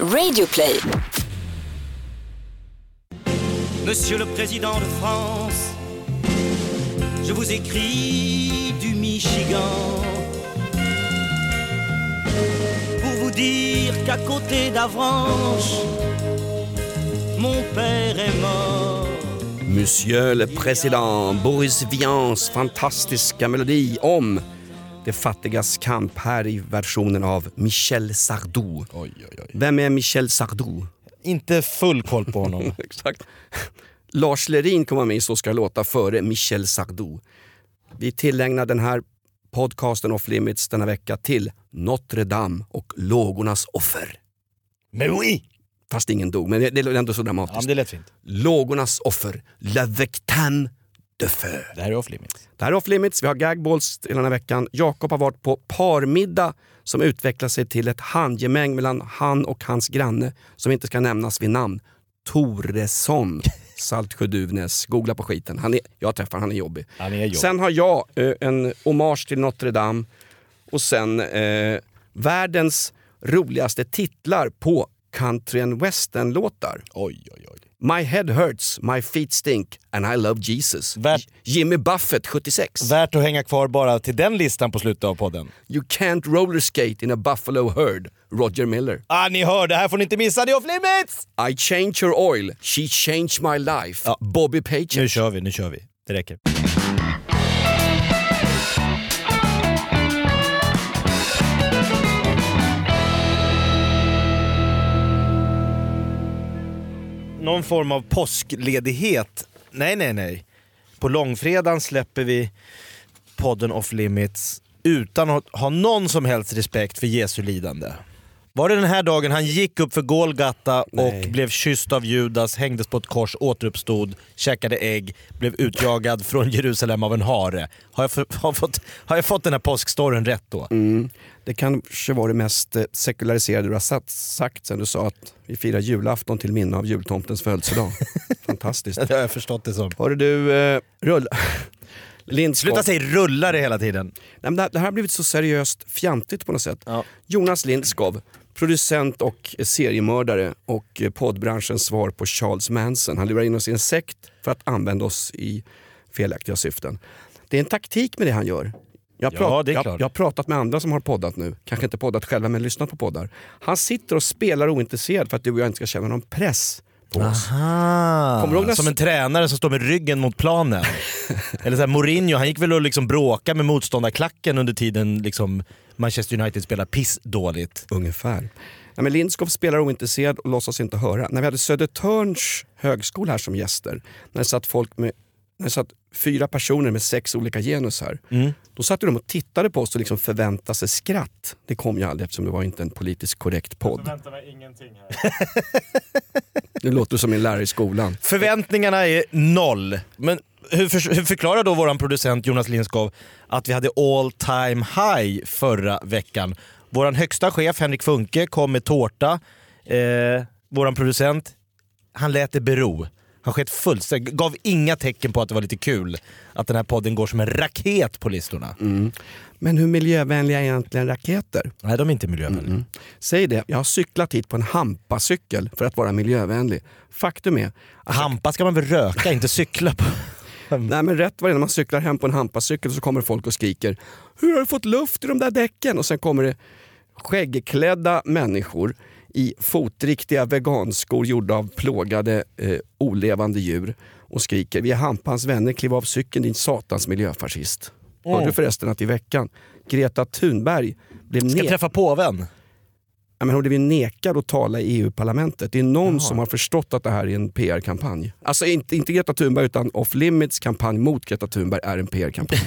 Radioplay. Monsieur le Président de France, je vous écris du Michigan pour vous dire qu'à côté d'Avranches, mon père est mort. Monsieur le Président, Boris Vians fantastiska melodi om de fattigas kamp här i versionen av Michel Sardou. Oj, oj, oj. Vem är Michel Sardou? Inte full koll på honom. Exakt. Lars Lerin kommer med i Så ska låta före Michel Sardou. Vi tillägnar den här podcasten Off Limits denna vecka till Notre Dame och lågornas offer. Men oui! Fast ingen dog, men det är ändå så Ja, dramatiskt. men det lät fint. Lågornas offer, Le Victin de Feu. Det här är off limits. Det här är Off Limits, vi har gagballs hela den här veckan. Jakob har varit på parmiddag som utvecklar sig till ett handgemäng mellan han och hans granne som inte ska nämnas vid namn. Toresson, Saltsjö-Duvnäs. Googla på skiten. Han är, jag träffar han är jobbig. Han är jobbig. Sen har jag eh, en hommage till Notre Dame och sen eh, världens roligaste titlar på country and western-låtar. Oj, oj, oj. My head hurts, my feet stink and I love Jesus. Värt- Jimmy Buffett 76. Värt att hänga kvar bara till den listan på slutet av podden. You can't roller skate in a buffalo herd, Roger Miller. Ah, ni hör, det här får ni inte missa, det är off limits! I change your oil, she changed my life, Ja. Bobby Page. Nu kör vi, nu kör vi. Det räcker. Någon form av påskledighet? Nej, nej, nej. På långfredagen släpper vi podden Off Limits utan att ha någon som helst respekt för Jesu lidande. Var det den här dagen han gick upp för Golgata Nej. och blev kysst av Judas, hängdes på ett kors, återuppstod, käkade ägg, blev utjagad från Jerusalem av en hare? Har jag, för, har fått, har jag fått den här påskstoryn rätt då? Mm. Det kanske var det mest eh, sekulariserade du har sagt, sagt sen du sa att vi firar julafton till minne av jultomtens födelsedag. Fantastiskt. Det har jag förstått det som. Hörru du, eh, rull... Lindskog. Sluta säga rullare hela tiden. Nej, det, här, det här har blivit så seriöst fjantigt på något sätt. Ja. Jonas Lindskov, producent och seriemördare och poddbranschens svar på Charles Manson. Han lurar in oss i en sekt för att använda oss i felaktiga syften. Det är en taktik med det han gör. Jag har, Ja, jag, jag har pratat med andra som har poddat nu, kanske inte poddat själva men lyssnat på poddar. Han sitter och spelar ointresserad för att du och jag inte ska känna någon press. Aha. När- Som en tränare som står med ryggen mot planen. Eller så här, Mourinho, han gick väl och liksom bråka med motståndarklacken under tiden liksom Manchester United spelar piss dåligt. Ungefär. Nej, men Lindskov spelar ointresserad och låtsas inte höra. När vi hade Södertörns högskola här som gäster, när det satt, folk med, när det satt fyra personer med sex olika genus här. Då satt de och tittade på oss och liksom förväntade sig skratt. Det kom ju aldrig eftersom det var inte en politiskt korrekt podd. väntar mig ingenting här. Det låter som min lärare i skolan. Förväntningarna är noll. Men hur, för, hur förklarar då våran producent Jonas Lindskov att vi hade all time high förra veckan? Våran högsta chef Henrik Funke kom med tårta. Eh, våran producent, han lät det bero. Han sket fullständigt, gav inga tecken på att det var lite kul att den här podden går som en raket på listorna. Men hur miljövänliga är egentligen raketer? Nej, de är inte miljövänliga. Säg det, jag har cyklat hit på en hampacykel för att vara miljövänlig. Faktum är att Hampa ska man väl röka, inte cykla på. Nej men rätt vad det är när man cyklar hem på en hampacykel så kommer folk och skriker Hur har du fått luft i de där däcken? Och sen kommer det skäggklädda människor i fotriktiga veganskor gjorda av plågade eh, olevande djur och skriker Vi är Hampans vänner, kliv av cykeln din satans miljöfascist. Hörde du förresten att i veckan Greta Thunberg blev, Ska träffa påven. Men hon blev nekad att tala i EU-parlamentet. Det är någon som har förstått att det här är en PR-kampanj. Alltså inte, inte Greta Thunberg utan Off Limits kampanj mot Greta Thunberg är en PR-kampanj.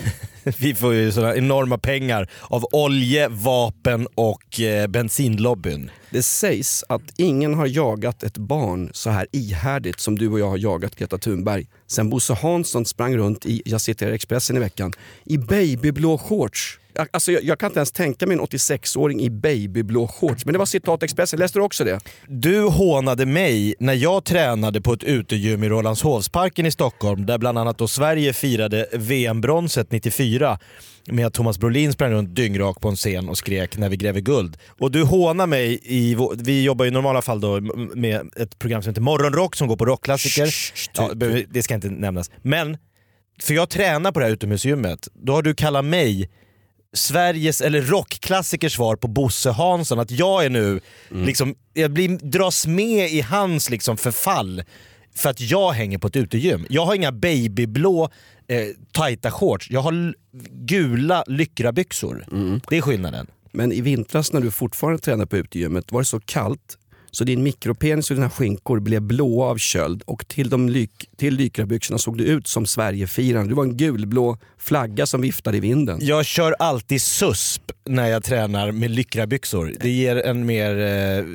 Vi får ju sådana enorma pengar av olje, vapen och eh, bensinlobbyn. Det sägs att ingen har jagat ett barn så här ihärdigt som du och jag har jagat Greta Thunberg sen Bosse Hansson sprang runt i, jag citerar Expressen i veckan, i babyblå shorts alltså, jag, jag kan inte ens tänka mig en 86-åring i babyblå shorts. Men det var citat Expressen, läste du också det? Du hånade mig när jag tränade på ett utegym i Rålambshovsparken i Stockholm där bland annat då Sverige firade VM-bronset 94 med att Thomas Brolin sprang runt dyngrak på en scen och skrek när vi gräver guld. Och du hånar mig i, vi jobbar i normala fall då med ett program som heter Morgonrock som går på rockklassiker. Ja, det ska inte nämnas. Men, för jag tränar på det här utomhusgymmet, då har du kallat mig Sveriges, eller rockklassikers svar på Bosse Hansson, att jag är nu, liksom, jag blir, dras med i hans liksom förfall för att jag hänger på ett utegym. Jag har inga babyblå eh, tajta shorts, jag har gula lycrabyxor. Det är skillnaden. Men i vintras när du fortfarande tränade på utegymmet var det så kallt så din mikropenis och dina skinkor blev blåa av köld och till, de lyk, till lykrabyxorna såg du ut som Sverigefiraren. Du var en gulblå flagga som viftade i vinden. Jag kör alltid susp när jag tränar med lycrabyxor. Det ger en mer eh,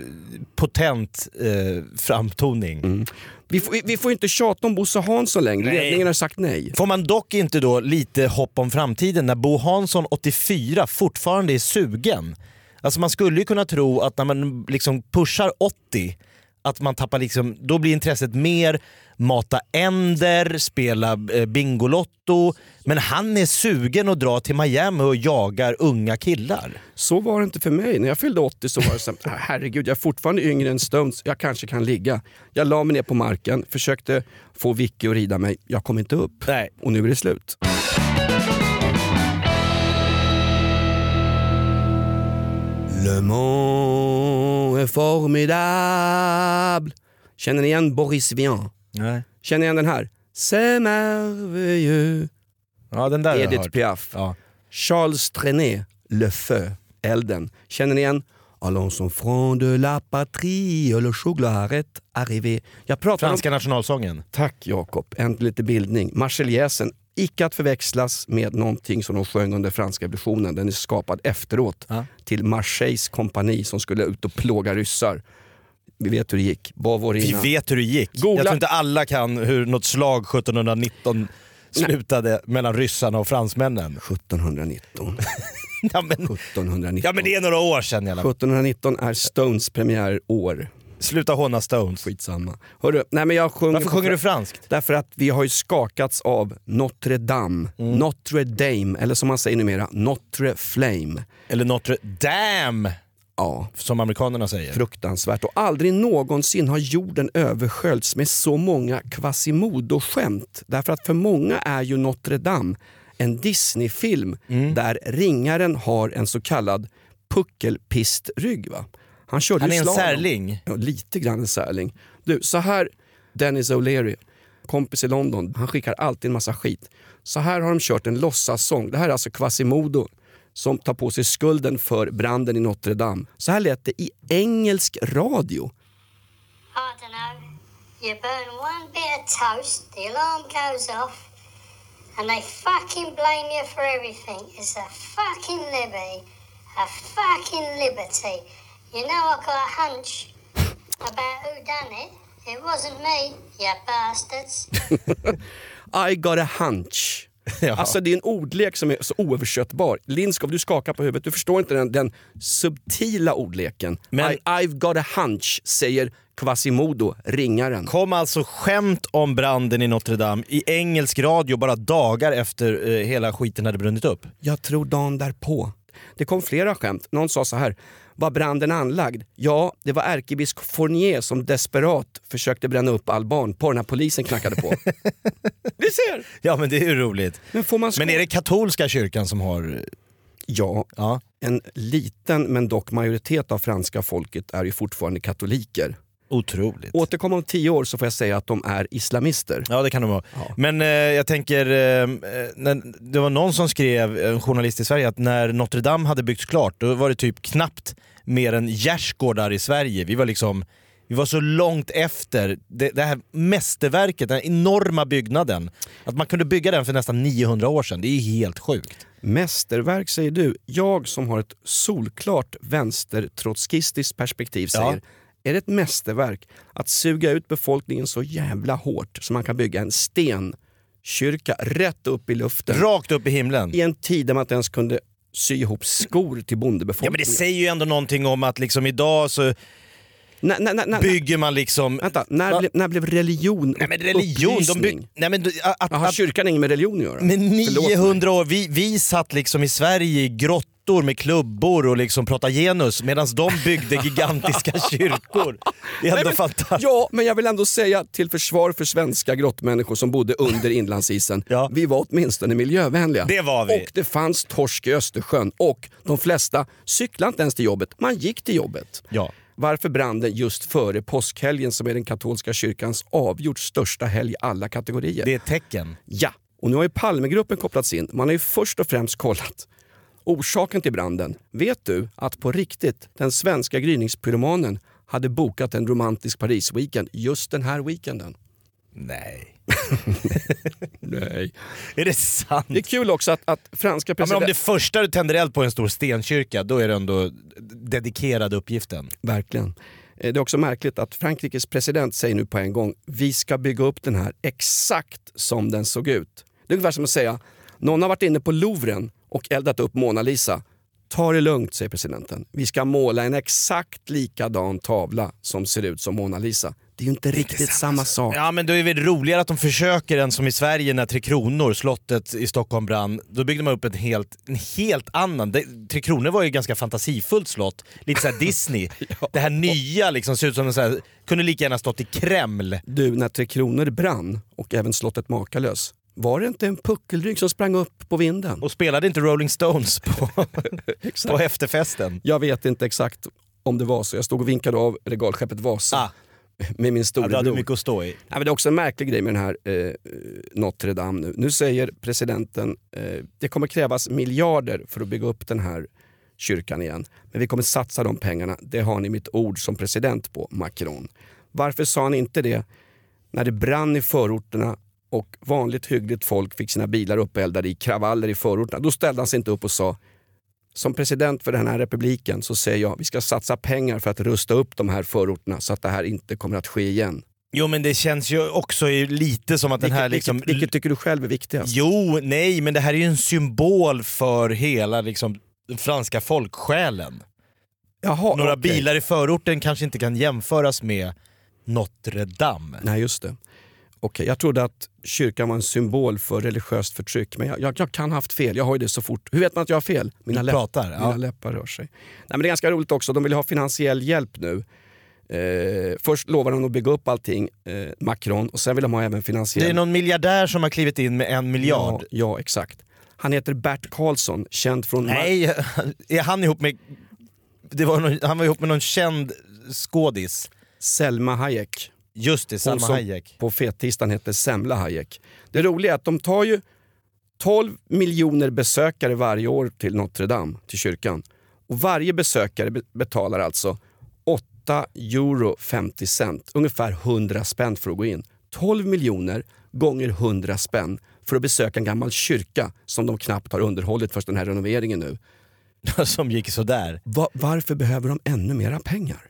potent eh, framtoning. Vi, får, vi får inte tjata om Bosse Hansson längre, Nej. ledningen har sagt nej. Får man dock inte då lite hopp om framtiden när Bo Hansson 84 fortfarande är sugen? Alltså man skulle ju kunna tro att när man liksom pushar 80 att man tappar liksom, då blir intresset mer mata änder, spela eh, Bingolotto. Men han är sugen att dra till Miami och jagar unga killar. Så var det inte för mig. När jag fyllde 80 så var det så här, herregud jag är fortfarande yngre än Stones, jag kanske kan ligga. Jag la mig ner på marken, försökte få Vicky att rida mig, jag kom inte upp. Nej. Och nu är det slut. Le monde est formidable. Känner ni igen Boris Vian? Nej. Känner ni igen den här? C'est merveilleux. Ja den där Edith. Piaf. Ja. Charles Trenet, Le Feu, Elden. Känner ni igen? Allons enfants de la patrie, le chocolat est arrivé. Jag pratar Franska nationalsången. om... Tack Jakob, en lite bildning. Marseljäsen, icke att förväxlas med någonting som de sjöng under franska revolutionen. Den är skapad efteråt Ja. till Marseilles kompani som skulle ut och plåga ryssar. Vi vet hur det gick. Bavorina. Vi vet hur det gick. Googla- Jag tror inte alla kan hur något slag 1719 slutade mellan ryssarna och fransmännen. 1719. Ja men, 1719. ja men det är några år sedan i alla fall. 1719 är Stones premiärår. Sluta håna Stones. Skitsamma. Hörru, nej men jag sjunger Varför sjunger du franskt? Därför att vi har ju skakats av Notre Dame, Mm. Notre Dame, eller som man säger numera, Notre Flame. Eller Notre Dame, Ja, som amerikanerna säger. fruktansvärt. Och aldrig någonsin har jorden översköljts med så många Quasimodo-skämt. Därför att för många är ju Notre Dame en Disney-film Mm. där ringaren har en så kallad puckelpistrygg. Va? Han, körde Han är en slalom. särling. Ja, lite grann en särling. Du, så här Dennis O'Leary, kompis i London, han skickar alltid en massa skit. Så här har de kört en låtsassång. Det här är alltså Quasimodo som tar på sig skulden för branden i Notre Dame. Så här lät det i engelsk radio. I don't know. You burn one bit of toast, the alarm goes off, and they fucking blame you for everything. It's a fucking liberty. A fucking liberty. You know, I got a hunch about who done it. It wasn't me, you bastards. I got a hunch. Ja. Alltså det är en ordlek som är så oöversättbar. Lindskov, du skakar på huvudet. Du förstår inte den, den subtila ordleken. Men- I, I've got a hunch, säger Quasimodo, ringaren. Kom alltså skämt om branden i Notre Dame i engelsk radio bara dagar efter eh, hela skiten hade brunnit upp. Jag tror dagen därpå. Det kom flera skämt. Någon sa så här. Var branden anlagd? Ja, det var ärkebiskop Fournier som desperat försökte bränna upp all barnporr när polisen knackade på. Vi ser! Ja men det är ju roligt. Men får man Men är det katolska kyrkan som har... Ja, Ja. en liten men dock majoritet av franska folket är ju fortfarande katoliker. Otroligt. Återkom om tio år så får jag säga att de är islamister. Ja det kan de vara. Men eh, jag tänker, eh, när, det var någon som skrev, en journalist i Sverige, att när Notre Dame hade byggts klart då var det typ knappt mer än gärdsgårdar i Sverige. Vi var liksom vi var så långt efter det, det här mästerverket, den här enorma byggnaden. Att man kunde bygga den för nästan 900 år sedan, det är helt sjukt. Mästerverk säger du. Jag som har ett solklart vänstertrotskistiskt perspektiv Ja. Är det ett mästerverk att suga ut befolkningen så jävla hårt så man kan bygga en stenkyrka rätt upp i luften Rakt upp i himlen. i en tid där man inte ens kunde sy ihop skor till Ja bondebefolkningen. men det säger ju ändå någonting om att liksom idag så nej, nej, nej. bygger man liksom... Vänta, när, Va? blev, när blev religion Nej men religion, upplysning? bygg, nej, men, att, att, att, kyrkan har inget med religion att göra? mig. 900 år, vi, vi satt liksom i Sverige i grottor med klubbor och liksom pratade genus medan de byggde gigantiska kyrkor. Det är ändå Nej, men- fantastiskt. Ja, men jag vill ändå säga till försvar för svenska grottmänniskor som bodde under inlandsisen. Ja. Vi var åtminstone miljövänliga. Det var vi. Och det fanns torsk i Östersjön och de flesta cyklade inte ens till jobbet, man gick till jobbet. Ja. Varför brann den just före påskhelgen som är den katolska kyrkans avgjort största helg i alla kategorier? Det är ett tecken. Ja, och nu har ju Palmegruppen kopplats in. Man har ju först och främst kollat orsaken till branden. Vet du att på riktigt den svenska gryningspyromanen hade bokat en romantisk Paris-weekend just den här weekenden? Nej. Nej. Är det sant? Det är kul också att, att franska Ja, men om presidenten... det första du tänder eld på är en stor stenkyrka, då är det ändå dedikerad uppgiften. Verkligen. Eh, Det är också märkligt att Frankrikes president säger nu på en gång vi ska bygga upp den här exakt som den såg ut. Det är ungefär som att säga någon har varit inne på Louvren och eldat upp Mona Lisa. Ta det lugnt, säger presidenten. Vi ska måla en exakt likadan tavla som ser ut som Mona Lisa. Det är ju inte riktigt samma sak. Ja men då är det väl roligare att de försöker än som i Sverige när Tre Kronor, slottet i Stockholm brann. Då byggde man upp en helt, en helt annan. Det, Tre Kronor var ju ett ganska fantasifullt slott, lite såhär Disney. Det här nya liksom ser ut som en så här, kunde lika gärna stått i Kreml. Du, när Tre Kronor brann och även slottet Makalös, var det inte en puckelrygg som sprang upp på vinden? Och spelade inte Rolling Stones på, på efterfesten? Jag vet inte exakt om det var så. Jag stod och vinkade av regalskeppet Vasa Ah, med min ja, du storebror. hade mycket att stå i. Nej, men det är också en märklig grej med den här eh, Notre Dame nu. Nu säger presidenten eh, det kommer krävas miljarder för att bygga upp den här kyrkan igen. Men vi kommer satsa de pengarna. Det har ni mitt ord som president på, Macron. Varför sa han inte det när det brann i förorterna och vanligt hyggligt folk fick sina bilar uppeldade i kravaller i förorterna? Då ställde han sig inte upp och sa som president för den här republiken så säger jag vi ska satsa pengar för att rusta upp de här förorterna så att det här inte kommer att ske igen. Jo men det känns ju också lite som att den här vilket, liksom... vilket, vilket tycker du själv är viktigast? Jo, nej, men det här är ju en symbol för hela liksom, den franska folksjälen. Jaha, Några okej. bilar i förorten kanske inte kan jämföras med Notre Dame. Nej, just det. Okej, jag trodde att kyrkan var en symbol för religiöst förtryck, men jag, jag, jag kan ha haft fel. Jag har ju det så fort. Hur vet man att jag har fel? Mina, läpp- pratar, mina ja. läppar rör sig. Nej, men det är ganska roligt också, de vill ha finansiell hjälp nu. Eh, först lovar de att bygga upp allting, eh, Macron, och sen vill de ha även finansiell Det är någon miljardär som har klivit in med en miljard. Ja, ja, exakt. Han heter Bert Karlsson, känd från... Nej, är han ihop med... Det var någon, han var ihop med någon känd skådis. Selma Hayek. Just det, Salma som Hayek. på fettisdagen hette Semla Hayek. Det roliga är att de tar ju 12 miljoner besökare varje år till Notre Dame, till kyrkan. Och varje besökare be- betalar alltså 8 euro 50 cent, ungefär 100 spänn för att gå in. 12 miljoner gånger 100 spänn för att besöka en gammal kyrka som de knappt har underhållit för den här renoveringen nu. Som gick sådär. Va- varför behöver de ännu mera pengar?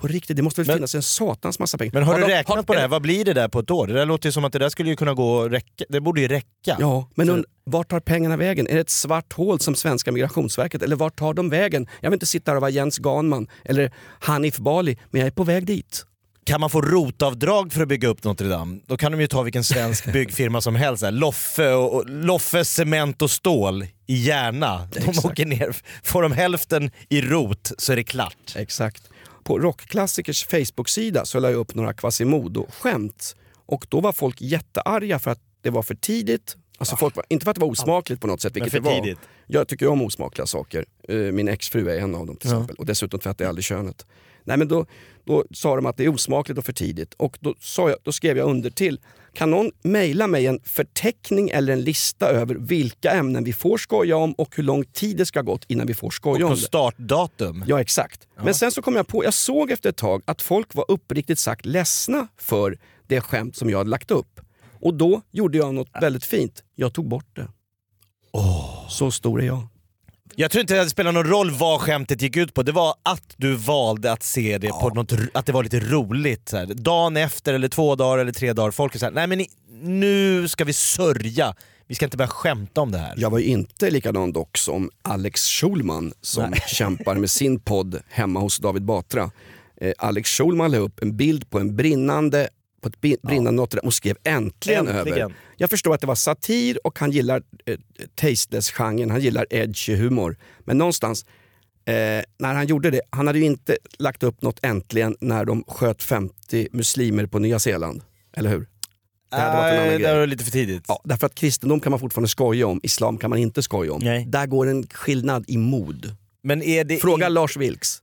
På riktigt, det måste väl Men- finnas en satans massa pengar. Men har, du de- räknat på det här? Vad blir det där på ett år? Det där låter ju som att det där skulle ju kunna gå räcka. Det borde ju räcka. Ja, men und- vart tar pengarna vägen? Är det ett svart hål som svenska migrationsverket? Eller vart tar de vägen? Jag vill inte sitta här och vara Jens Ganman eller Hanif Bali, men jag är på väg dit. Kan man få rotavdrag för att bygga upp Notre Dame, då kan de ju ta vilken svensk byggfirma som helst. Här. Loffe, och, och, Loffe Cement och Stål i Järna. De Exakt. åker ner, får de hälften i rot så är det klart. Exakt. På Rockklassikers Facebook-sida så la jag upp några Quasimodo-skämt. Och då var folk jättearga för att det var för tidigt. Alltså folk var, inte för att det var osmakligt på något sätt, vilket för det var. tidigt. Jag tycker om osmakliga saker. Eh, Min exfru är en av dem till Ja. exempel. Och dessutom tvättar jag aldrig könet. Nej, men då, då sa de att det är osmakligt och för tidigt. Och då, sa jag, då skrev jag under till. Kan någon mejla mig en förteckning eller en lista över vilka ämnen vi får skoja om och hur lång tid det ska ha gått innan vi får skoja Och om det? startdatum. Ja, exakt. Men sen så kom jag på, jag såg efter ett tag att folk var uppriktigt sagt ledsna för det skämt som jag hade lagt upp. Och då gjorde jag något väldigt fint. Jag tog bort det. Så stor är jag. Jag tror inte det spelar någon roll vad skämtet gick ut på, det var att du valde att se det på något, att det var lite roligt. Så här. Dagen efter, eller två dagar eller tre dagar, folk är såhär, nej men nu ska vi sörja. Vi ska inte börja skämta om det här. Jag var ju inte likadan dock som Alex Schulman som kämpar med sin podd hemma hos David Batra. Eh, Alex Schulman la upp en bild på en brinnande på ett brinnande Notre Dame och skrev äntligen, Äntligen. över. Jag förstår att det var satir och han gillar eh, tasteless-genren, han gillar edgy humor. Men någonstans, eh, när han gjorde det, han hade ju inte lagt upp något äntligen när de sköt 50 muslimer på Nya Zeeland. Eller hur? Det hade grej. det var lite för tidigt. Ja, därför att kristendom kan man fortfarande skoja om, islam kan man inte skoja om. Nej. Där går en skillnad i mod. Men är det Fråga in- Lars Vilks.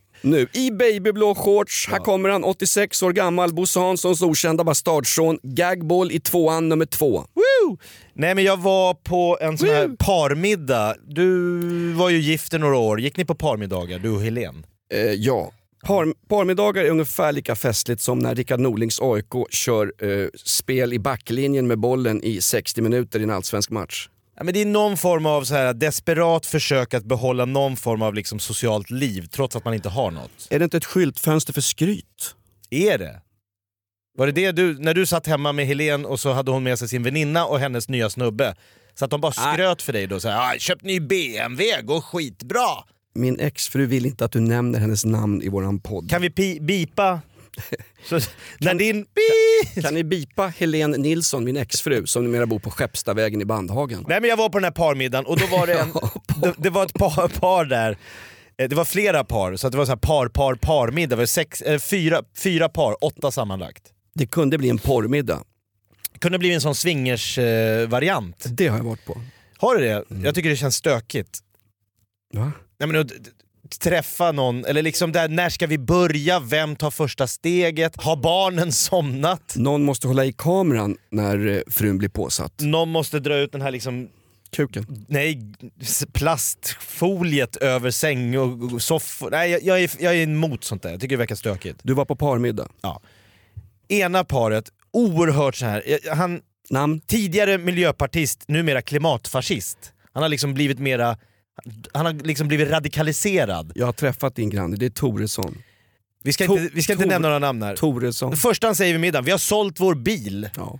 Nu, i babyblå shorts, här kommer han, 86 år gammal, Bosse Hanssons okända bastardson. Gagball i tvåan nummer två. Woo! Nej men jag var på en sån här parmiddag. Du var ju gift i några år. Gick ni på parmiddagar, du och Helen? Eh, ja. Par, parmiddagar är ungefär lika festligt som när Rickard Norlings AIK kör eh, spel i backlinjen med bollen i 60 minuter i en allsvensk match. Ja, men det är någon form av så här desperat försök att behålla någon form av liksom socialt liv trots att man inte har något. Är det inte ett skyltfönster för skryt? Är det? Var det det du, när du satt hemma med Helen och så hade hon med sig sin väninna och hennes nya snubbe, så att de bara skröt för dig då? Så här, ah, köpt ny BMW, går skitbra! Min exfru vill inte att du nämner hennes namn i våran podd. Kan vi pi- bipa? Så, när din pi- Kan ni bipa Helene Nilsson, min exfru, som numera bor på Skeppstavägen i Bandhagen? Nej men jag var på den här parmiddagen och då var det en, det, det var ett par, par där, Eh, det var flera par, så att det var så par, par, parmiddag. Det var sex, eh, fyra, fyra par, åtta sammanlagt. Det kunde bli en porrmiddag. Kunde bli en sån swingers-variant. Eh. Det har jag varit på. Har du det? Jag tycker det känns stökigt. Va? Nej, men träffa någon, eller liksom där, när ska vi börja? Vem tar första steget? Har barnen somnat? Någon måste hålla i kameran när eh, frun blir påsatt. Någon måste dra ut den här liksom, Kuken. nej, plastfoliet över säng och soffor. Nej, jag, jag, är, jag är emot sånt där. Jag tycker det verkar stökigt. Du var på parmiddag. Ena paret, oerhört så här. han Namn? tidigare miljöpartist, numera klimatfascist. Han har liksom blivit mera, han har liksom blivit radikaliserad. Jag har träffat din granne, det är Toresson. Vi ska To- inte, vi ska inte Tor- nämna några namn här. Toresson. Det första han säger vid middagen, vi har sålt vår bil. Ja.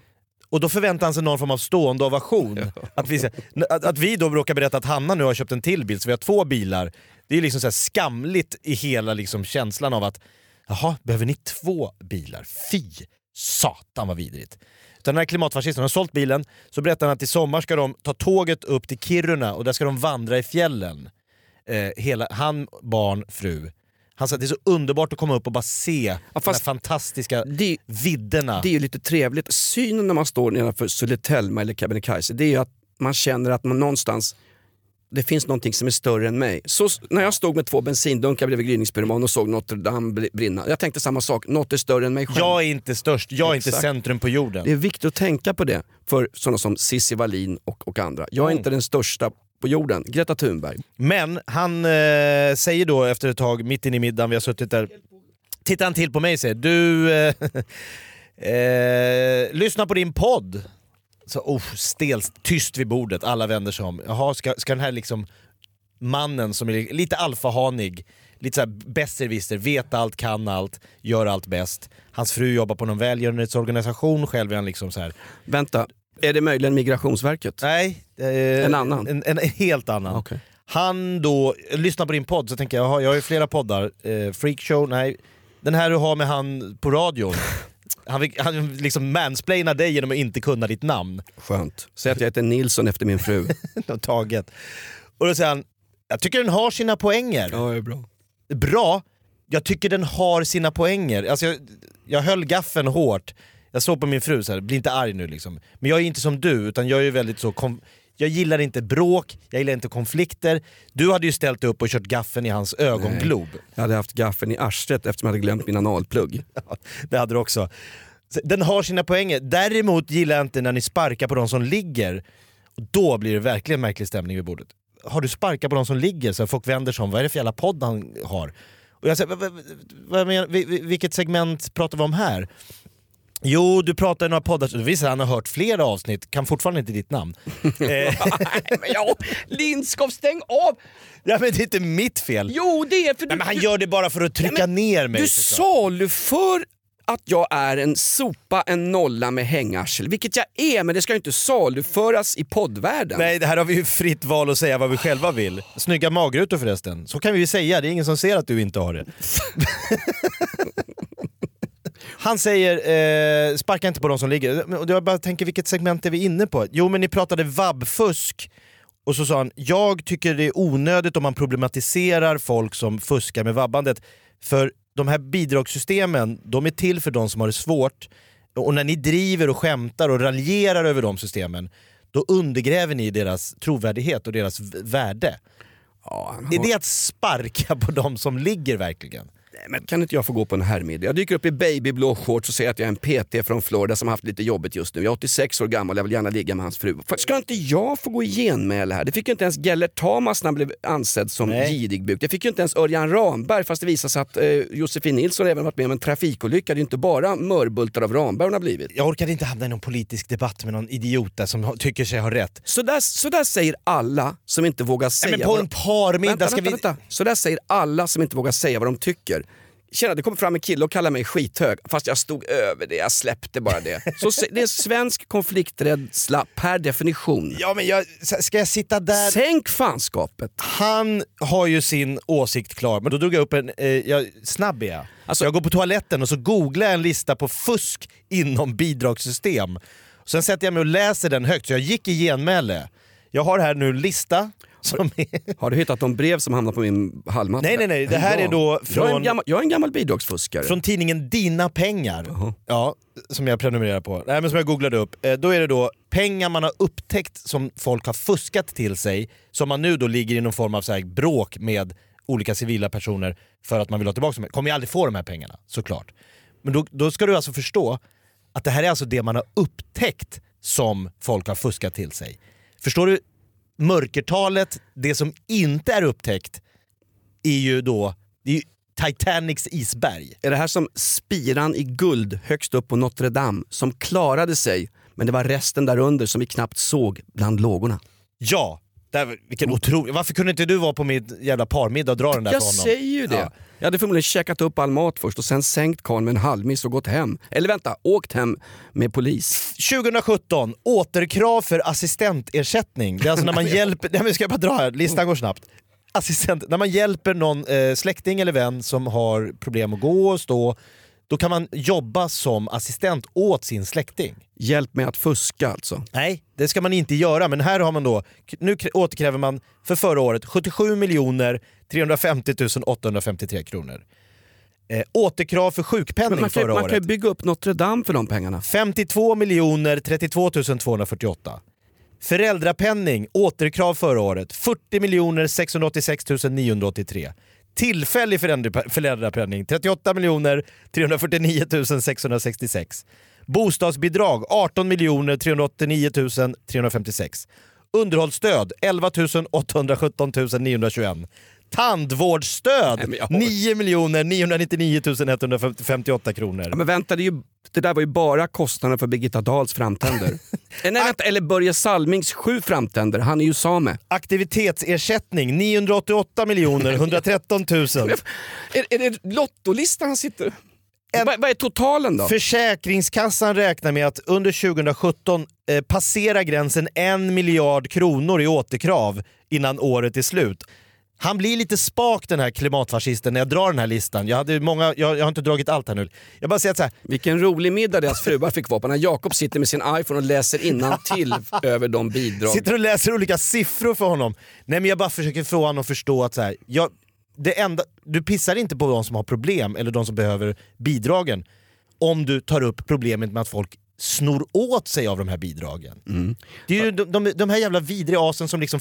Och då förväntar han sig någon form av stående ovation. Att vi, att, att vi då råkar berätta att Hanna nu har köpt en till bil, så vi har två bilar. Det är liksom så skamligt i hela liksom känslan av att jaha, behöver ni två bilar? Fy satan vad vidrigt. Utan den här klimatfascisten har sålt bilen, så berättar han att i sommar ska de ta tåget upp till Kiruna och där ska de vandra i fjällen. Eh, hela, han, barn, fru. Han sa att det är så underbart att komma upp och bara se de fast här fantastiska Det, vidderna. det är ju lite trevligt. Synen när man står nedanför Södertälje eller Kebnekaise, det är ju att man känner att man någonstans det finns någonting som är större än mig. Så när jag stod med två bensindunkar bredvid gryningspyroman och såg Notre Dame bri- brinna, jag tänkte samma sak, något är större än mig själv. Jag är inte störst, jag är inte centrum på jorden. Det är viktigt att tänka på det för sådana som Cissi Wallin och, och andra. Jag är Mm. inte den största på jorden, Greta Thunberg. Men han eh, säger då efter ett tag, mitt inne i middagen, vi har suttit där, tittar han till på mig och säger du, eh, eh, lyssna på din podd. Så, oh, stelt, tyst vid bordet, alla vänder sig om. Jaha, ska, ska den här liksom mannen som är lite alfahanig, lite såhär besserwisser, vet allt, kan allt, gör allt bäst. Hans fru jobbar på någon välgörenhetsorganisation, själv är han liksom så här. Vänta, är det möjligen Migrationsverket? Nej. eh, En annan? En, en helt annan. Okej. Han då, lyssnar på din podd så tänker jag, jaha, jag har ju flera poddar. Eh, Freakshow, nej. Den här du har med han på radion. Han, vill- han liksom mansplainar dig genom att inte kunna ditt namn. Skönt. Säg att jag heter Nilsson efter min fru. Taget. Och då säger han, jag tycker den har sina poänger. ja, det är bra. Bra, jag tycker den har sina poänger. Alltså jag, jag höll gaffeln hårt. Jag såg på min fru så här, bli inte arg nu liksom. Men jag är inte som du, utan jag är ju väldigt så... Jag gillar inte bråk, jag gillar inte konflikter. Du hade ju ställt upp och kört gaffeln i hans ögonglob. Jag hade haft gaffeln i arslet eftersom jag hade glömt min analplugg. Det hade du också. Den har sina poänger. Däremot gillar jag inte när ni sparkar på de som ligger. Då blir det verkligen märklig stämning vid bordet. Har du sparkat på de som ligger så folk vänder sig om, vad är det för jävla podd han har? Och jag säger, vad, vad, vad vilket segment pratar vi om här? Jo, du pratar i några poddar, det visar att han har hört flera avsnitt, kan fortfarande inte ditt namn. Nej, men ja, Lindskov, stäng av! ja men det är inte mitt fel. Jo, det är för Nej, du, men han du, gör det bara för att trycka Nej, ner mig. du saluför att jag är en sopa, en nolla med hängarsel. Vilket jag är, men det ska ju inte saluföras i poddvärlden. Nej, det här har vi ju fritt val att säga vad vi själva vill. Snygga magrutor förresten. Så kan vi ju säga, det är ingen som ser att du inte har det. Han säger, eh, sparka inte på de som ligger. Och jag bara tänker, vilket segment är vi inne på? Jo men ni pratade vabbfusk. Och så sa han, jag tycker det är onödigt om man problematiserar folk som fuskar med vabbandet. För de här bidragssystemen, de är till för de som har det svårt. Och när ni driver och skämtar och raljerar över de systemen, då undergräver ni deras trovärdighet och deras värde. Ja, han Är har- det att sparka på de som ligger verkligen? Nej, men kan inte jag få gå på en herrmiddag? Jag dyker upp i babyblå shorts och säger att jag är en PT från Florida som haft lite jobbigt just nu. Jag är 86 år gammal och jag vill gärna ligga med hans fru. Ska inte jag få gå i genmäle här? Det fick ju inte ens Gellert Tamas när han blev ansedd som gidigbuk. Det fick ju inte ens Örjan Ramberg fast det visade sig att eh, Josefin Nilsson även varit med om en trafikolycka. Det är inte bara mörbultar av Ramberg hon har blivit. Jag orkar inte hamna i någon politisk debatt med någon idiot där som tycker sig ha rätt. Så där, så där säger alla som inte vågar säga Nej, men på en parmiddag ska vänta, vi... vänta. Så där säger alla som inte vågar säga vad de tycker. Tjena, det kommer fram en kille och kallar mig skithög fast jag stod över det, jag släppte bara det. Så det är svensk konflikträdsla per definition. Ja men jag, ska jag sitta där? Sänk fanskapet. Han har ju sin åsikt klar, men då drog jag upp en... Eh, jag, snabb är jag. Alltså- jag går på toaletten och så googlar jag en lista på fusk inom bidragssystem. Sen sätter jag mig och läser den högt, så jag gick i genmäle. Jag har här nu en lista är... Har du hittat de brev som hamnar på min hallmatta? Nej, nej, nej. Det här är då Jag är, en från- gammal, jag är en gammal bidragsfuskare. Från tidningen Dina pengar, ja, som jag prenumererar på, Nej, men som jag googlade upp. Eh, Då är det då pengar man har upptäckt som folk har fuskat till sig, som man nu då ligger i någon form av så här bråk med olika civila personer för att man vill ha tillbaka dem. Kommer ju aldrig få de här pengarna, såklart. Men då, då ska du alltså förstå att det här är alltså det man har upptäckt som folk har fuskat till sig. Förstår du? Mörkertalet, det som inte är upptäckt, är ju då det är ju Titanics isberg. Är det här som spiran i guld högst upp på Notre Dame som klarade sig men det var resten där under som vi knappt såg bland lågorna? Ja, där, vilken otrolig... Varför kunde inte du vara på min jävla parmiddag och dra den där Jag för honom? säger ju det. Ja. Jag hade förmodligen käkat upp all mat först och sen sänkt karln med en halvmiss och gått hem. Eller vänta, åkt hem med polis. 2017, återkrav för assistentersättning. Det är alltså när man hjälper... Nej men ska jag bara dra här, listan går snabbt. Assistent, när man hjälper någon eh, släkting eller vän som har problem att gå och stå, då kan man jobba som assistent åt sin släkting. Hjälp mig att fuska alltså. Nej, det ska man inte göra. Men här har man då, nu krä- återkräver man för förra året 77 miljoner 350 853 kronor. Eh, återkrav för sjukpenning kan, förra man kan ju året. bygga upp Notre Dame för de pengarna. 52 miljoner 32 248. Föräldrapenning, återkrav förra året 40 miljoner 686 983. Tillfällig föräldrapenning 38 349 666. Bostadsbidrag 18 389 356. Underhållsstöd 11 817 921. Tandvårdsstöd Nej, men jag har- 9 miljoner 999 158 kronor. Ja, men vänta, det, ju, det där var ju bara kostnaden för Birgitta Dahls framtänder. Nej, vänta, eller Börje Salmings sju framtänder, han är ju same. Aktivitetsersättning 988 miljoner 113 000. Är, är det Lottolistan han sitter... En- Vad, vad är totalen då? Försäkringskassan räknar med att under 2017 eh, passera gränsen en miljard kronor i återkrav innan året är slut. Han blir lite spak den här klimatfascisten när jag drar den här listan. Jag, hade många, jag, jag har inte dragit allt här nu. Jag bara säger så här, Vilken rolig middag deras fruar fick vara på när Jakob sitter med sin iPhone och läser till över de bidrag. sitter och läser olika siffror för honom. Nej men jag bara försöker få honom att förstå att så här, jag, det enda, du pissar inte på de som har problem eller de som behöver bidragen om du tar upp problemet med att folk snor åt sig av de här bidragen. Det är ju de, de, de här jävla vidriga asen som liksom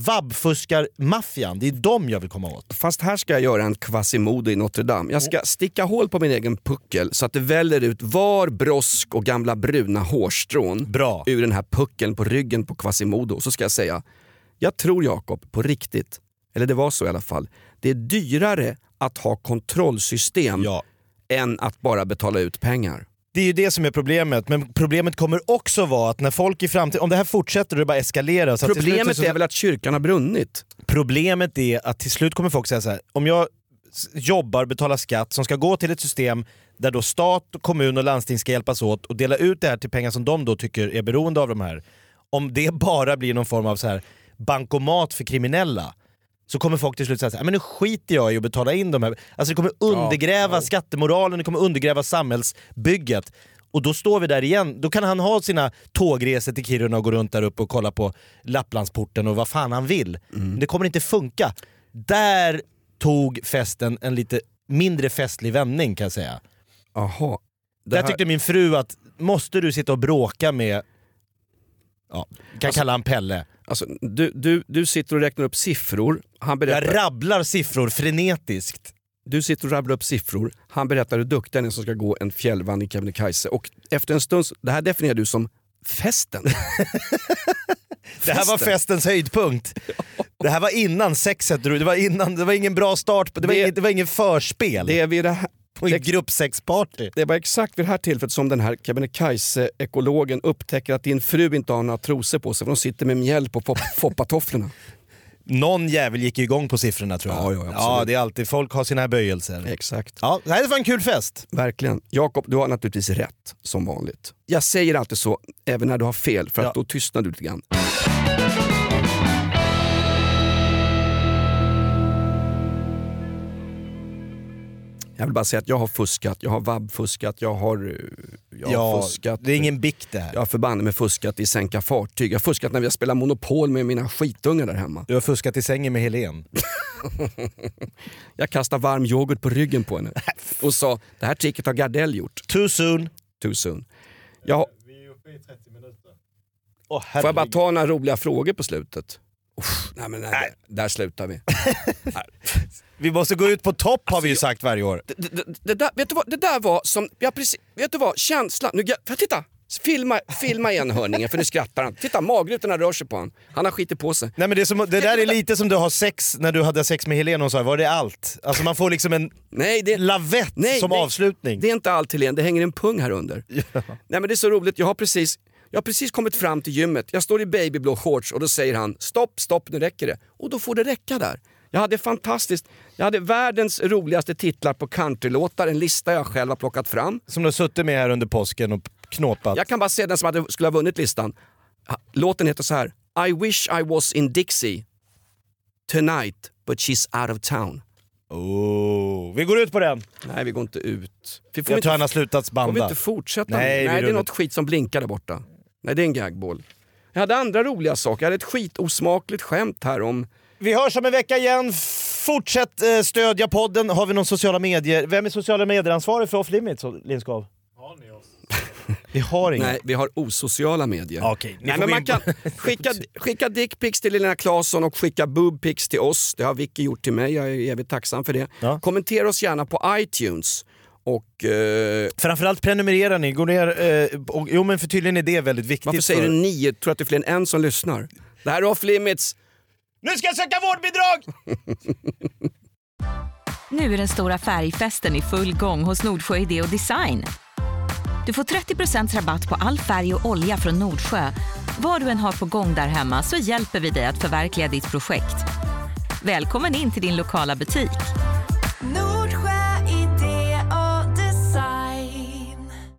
Vabbfuskar-maffian, det är de jag vill komma åt. Fast här ska jag göra en Quasimodo i Notre Dame. Jag ska sticka hål på min egen puckel så att det väller ut var brosk och gamla bruna hårstrån Bra. ur den här puckeln på ryggen på Quasimodo. Så ska jag säga, jag tror Jakob, på riktigt, eller det var så i alla fall, det är dyrare att ha kontrollsystem Ja. än att bara betala ut pengar. Det är ju det som är problemet, men problemet kommer också vara att när folk i framtiden, om det här fortsätter och det bara eskalerar. Så Problemet så- är väl att kyrkan har brunnit. Problemet är att till slut kommer folk säga så här: om jag jobbar, betalar skatt som ska gå till ett system där då stat, kommun och landsting ska hjälpas åt och dela ut det här till pengar som de då tycker är beroende av de här. Om det bara blir någon form av så här bankomat för kriminella så kommer folk till slut säga men nu skiter jag i att betala in de här. Alltså det kommer undergräva skattemoralen, det kommer undergräva samhällsbygget. Och då står vi där igen, då kan han ha sina tågresor till Kiruna och gå runt där uppe och kolla på Lapplandsporten och vad fan han vill. Men det kommer inte funka. Där tog festen en lite mindre festlig vändning kan jag säga. Jaha. Det Där här- tyckte min fru att, måste du sitta och bråka med, ja, kan kalla han Pelle. Alltså, du, du, du sitter och räknar upp siffror, han berättar, Jag rabblar siffror frenetiskt. du sitter och rabblar upp siffror, han berättar hur duktig han är som ska gå en fjällvandring i Kebnekaise och efter en stund, det här definierar du som festen. Det här var Festen. festens höjdpunkt. Det här var innan sexet, det var, innan, det var ingen bra start, det var, Det- ingen, det var ingen förspel. Det är vid det här, på en gruppsexparty. Det var exakt vid det här tillfället som den här Kebnekaise-ekologen upptäcker att din fru inte har några trosor på sig för de sitter med mjäll på fop- foppatofflorna. Någon jävel gick igång på siffrorna tror jag. Ja, ja, ja, det är alltid, folk har sina böjelser. Exakt. Ja, det här var en kul fest. Verkligen. Jakob, du har naturligtvis rätt som vanligt. Jag säger alltid så, även när du har fel, för att Ja. då tystnar du lite grann. Jag vill bara säga att jag har fuskat, jag har vabbfuskat, jag har, eh, jag har fuskat. det är ingen bikt det här. Jag har förbanne mig fuskat i sänka fartyg. Jag har fuskat när vi har spelat Monopol med mina skitungar där hemma. Du har fuskat i sängen med Helen. Jag kastade varm yoghurt på ryggen på henne och sa det här tricket har Gardell gjort. Too soon. Too soon. Jag, Åh, får jag bara ta några roliga frågor på slutet? Uff, nej men nej, Där slutar vi. Vi måste gå ut på topp har vi ju sagt varje år. Det, det, det, där, vet du vad, det där var som, jag precis, vet du vad, känslan, nu, för titta! Filma, filma igen hörningen för nu skrattar han. Titta magrutorna rör sig på han. Han har skitit på sig. Nej men det, som, det där är lite som du har sex när du hade sex med Helen och sa, var det allt? Alltså man får liksom en Nej, det, lavett Nej, som nej. avslutning. Det är inte allt Helene, det hänger en pung här under. Nej men det är så roligt, jag har precis jag har precis kommit fram till gymmet, jag står i babyblå shorts och då säger han stopp, stopp, nu räcker det. Och då får det räcka där. Jag hade fantastiskt, jag hade världens roligaste titlar på countrylåtar, en lista jag själv har plockat fram. Som du har suttit med här under påsken och knåpat. Jag kan bara säga den som hade, skulle ha vunnit listan. Låten heter så här. I wish I was in Dixie tonight but she's out of town. Oh, vi går ut på den. Nej vi går inte ut. Vi får Jag inte tror han har slutat Får vi banda. inte fortsätta? Nej, Nej, det är något skit som blinkar där borta. Nej, det är en gagball. Jag hade andra roliga saker. Jag hade ett skitosmakligt skämt här om... Vi hörs om en vecka igen. Fortsätt eh, stödja podden. Har vi någon sociala medier? Vem är sociala medier-ansvarig för Off Limits, Lindskov? Har ni oss? Vi har inga. Nej, vi har osociala medier. Okej, ni Nej, får men gå man in kan skicka, skicka dickpics till Lena Claesson och skicka boobpics till oss. Det har Vicky gjort till mig. Jag är evigt tacksam för det. Ja. Kommentera oss gärna på iTunes. Och eh, Framförallt prenumererar ni. Gå ner, eh, och, jo men för tydligen är det väldigt viktigt. varför säger för... du ni? Tror att det är fler än en som lyssnar? Det här är Off Limits. Nu ska jag söka vårdbidrag! Nu är den stora färgfesten i full gång hos Nordsjö Idé och Design. Du får 30% rabatt på all färg och olja från Nordsjö. Vad du än har på gång där hemma så hjälper vi dig att förverkliga ditt projekt. Välkommen in till din lokala butik.